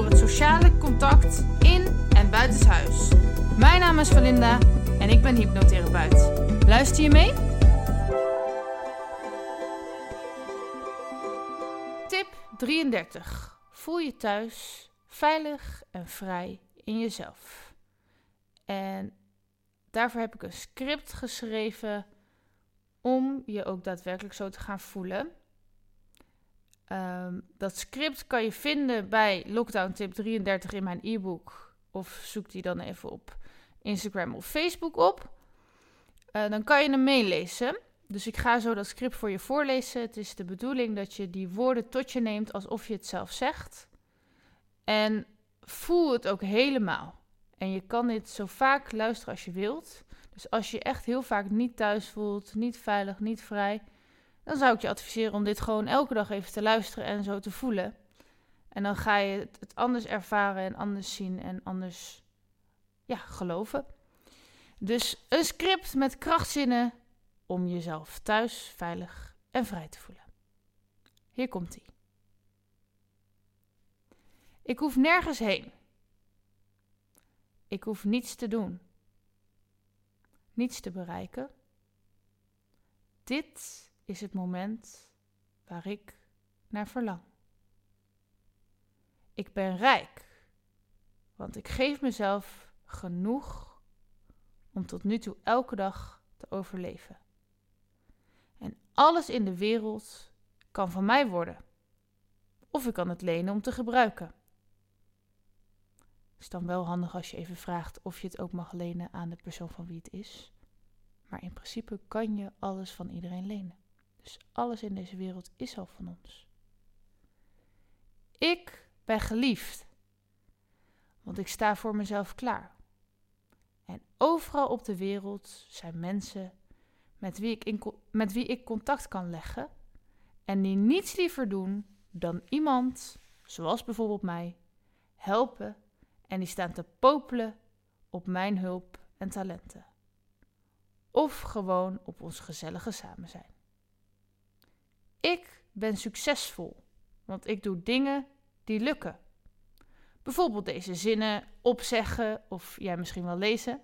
voor het sociale contact in en buitenshuis. Mijn naam is Valinda en ik ben hypnotherapeut. Luister je mee? Tip 33. Voel je thuis veilig en vrij in jezelf. En daarvoor heb ik een script geschreven om je ook daadwerkelijk zo te gaan voelen. Ehm, dat script kan je vinden bij Lockdown Tip 33 in mijn e-book. Of zoek die dan even op Instagram of Facebook op. Uh, dan kan je hem meelezen. Dus ik ga zo dat script voor je voorlezen. Het is de bedoeling dat je die woorden tot je neemt alsof je het zelf zegt. En voel het ook helemaal. En je kan dit zo vaak luisteren als je wilt. Dus als je echt heel vaak niet thuis voelt, niet veilig, niet vrij, dan zou ik je adviseren om dit gewoon elke dag even te luisteren en zo te voelen. En dan ga je het anders ervaren en anders zien en anders ja, geloven. Dus een script met krachtzinnen om jezelf thuis veilig en vrij te voelen. Hier komt ie. Ik hoef nergens heen. Ik hoef niets te doen. Niets te bereiken. Dit is het moment waar ik naar verlang. Ik ben rijk, want ik geef mezelf genoeg om tot nu toe elke dag te overleven. En alles in de wereld kan van mij worden. Of ik kan het lenen om te gebruiken. Het is dan wel handig als je even vraagt of je het ook mag lenen aan de persoon van wie het is. Maar in principe kan je alles van iedereen lenen. Dus alles in deze wereld is al van ons. Ik ben geliefd, want ik sta voor mezelf klaar. En overal op de wereld zijn mensen met wie ik, met wie ik contact kan leggen en die niets liever doen dan iemand, zoals bijvoorbeeld mij, helpen en die staan te popelen op mijn hulp en talenten. Of gewoon op ons gezellige samen zijn. Ik ben succesvol, want ik doe dingen die lukken. Bijvoorbeeld deze zinnen opzeggen of jij misschien wel lezen.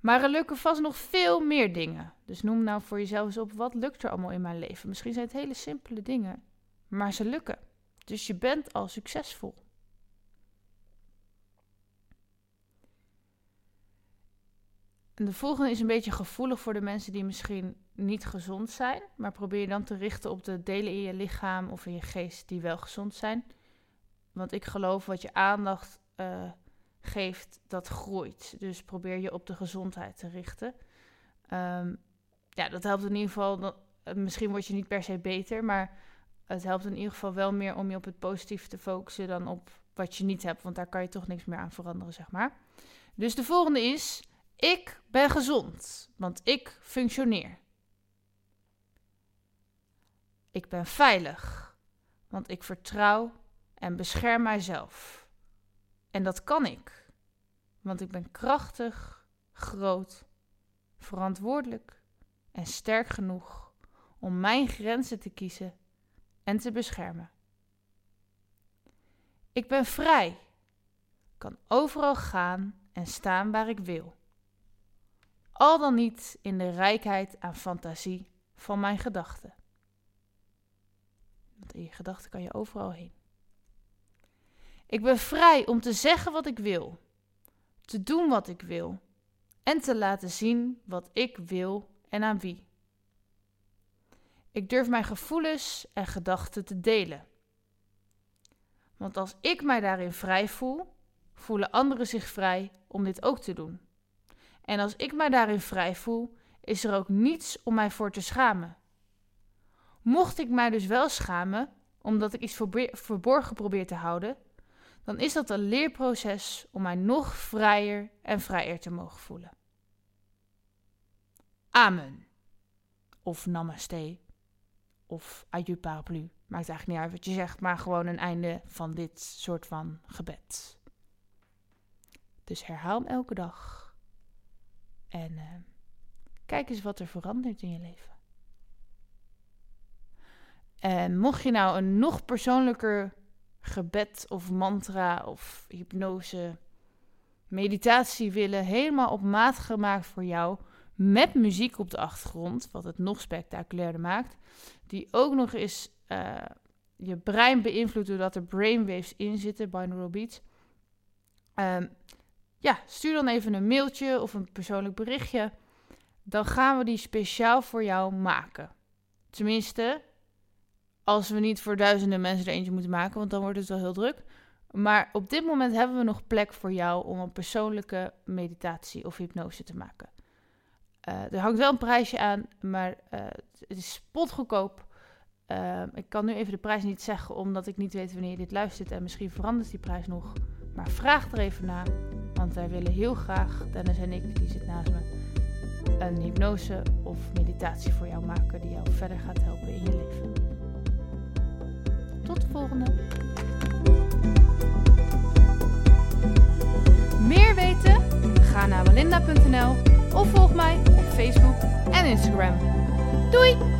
Maar er lukken vast nog veel meer dingen. Dus noem nou voor jezelf eens op wat lukt er allemaal in mijn leven. Misschien zijn het hele simpele dingen, maar ze lukken. Dus je bent al succesvol. De volgende is een beetje gevoelig voor de mensen die misschien niet gezond zijn. Maar probeer je dan te richten op de delen in je lichaam of in je geest die wel gezond zijn. Want ik geloof wat je aandacht uh, geeft, dat groeit. Dus probeer je op de gezondheid te richten. Um, ja, dat helpt in ieder geval. Uh, misschien word je niet per se beter, maar het helpt in ieder geval wel meer om je op het positieve te focussen dan op wat je niet hebt. Want daar kan je toch niks meer aan veranderen, zeg maar. Dus de volgende is ik ben gezond, want ik functioneer. Ik ben veilig, want ik vertrouw en bescherm mijzelf. En dat kan ik, want ik ben krachtig, groot, verantwoordelijk en sterk genoeg om mijn grenzen te kiezen en te beschermen. Ik ben vrij, kan overal gaan en staan waar ik wil al dan niet in de rijkheid aan fantasie van mijn gedachten. Want in je gedachten kan je overal heen. Ik ben vrij om te zeggen wat ik wil, te doen wat ik wil en te laten zien wat ik wil en aan wie. Ik durf mijn gevoelens en gedachten te delen. Want als ik mij daarin vrij voel, voelen anderen zich vrij om dit ook te doen. En als ik mij daarin vrij voel, is er ook niets om mij voor te schamen. Mocht ik mij dus wel schamen, omdat ik iets verborgen probeer te houden, dan is dat een leerproces om mij nog vrijer en vrijer te mogen voelen. Amen. Of namaste. Of adieu paraplu. Maakt eigenlijk niet uit wat je zegt, maar gewoon een einde van dit soort van gebed. Dus herhaal hem elke dag. En uh, kijk eens wat er verandert in je leven. En mocht je nou een nog persoonlijker gebed of mantra of hypnose, meditatie willen, helemaal op maat gemaakt voor jou, met muziek op de achtergrond, wat het nog spectaculairder maakt, die ook nog eens uh, je brein beïnvloedt doordat er brainwaves in zitten, binaural beats. Um, ja, stuur dan even een mailtje of een persoonlijk berichtje. Dan gaan we die speciaal voor jou maken. Tenminste, als we niet voor duizenden mensen er eentje moeten maken, want dan wordt het wel heel druk. Maar op dit moment hebben we nog plek voor jou om een persoonlijke meditatie of hypnose te maken. Uh, er hangt wel een prijsje aan, maar uh, het is spotgoedkoop. Uh, ik kan nu even de prijs niet zeggen, omdat ik niet weet wanneer je dit luistert. En misschien verandert die prijs nog. Maar vraag er even na, want wij willen heel graag, Dennis en ik, die zit naast me, een hypnose of meditatie voor jou maken die jou verder gaat helpen in je leven. Tot de volgende! Meer weten? Ga naar belinda.nl of volg mij op Facebook en Instagram. Doei!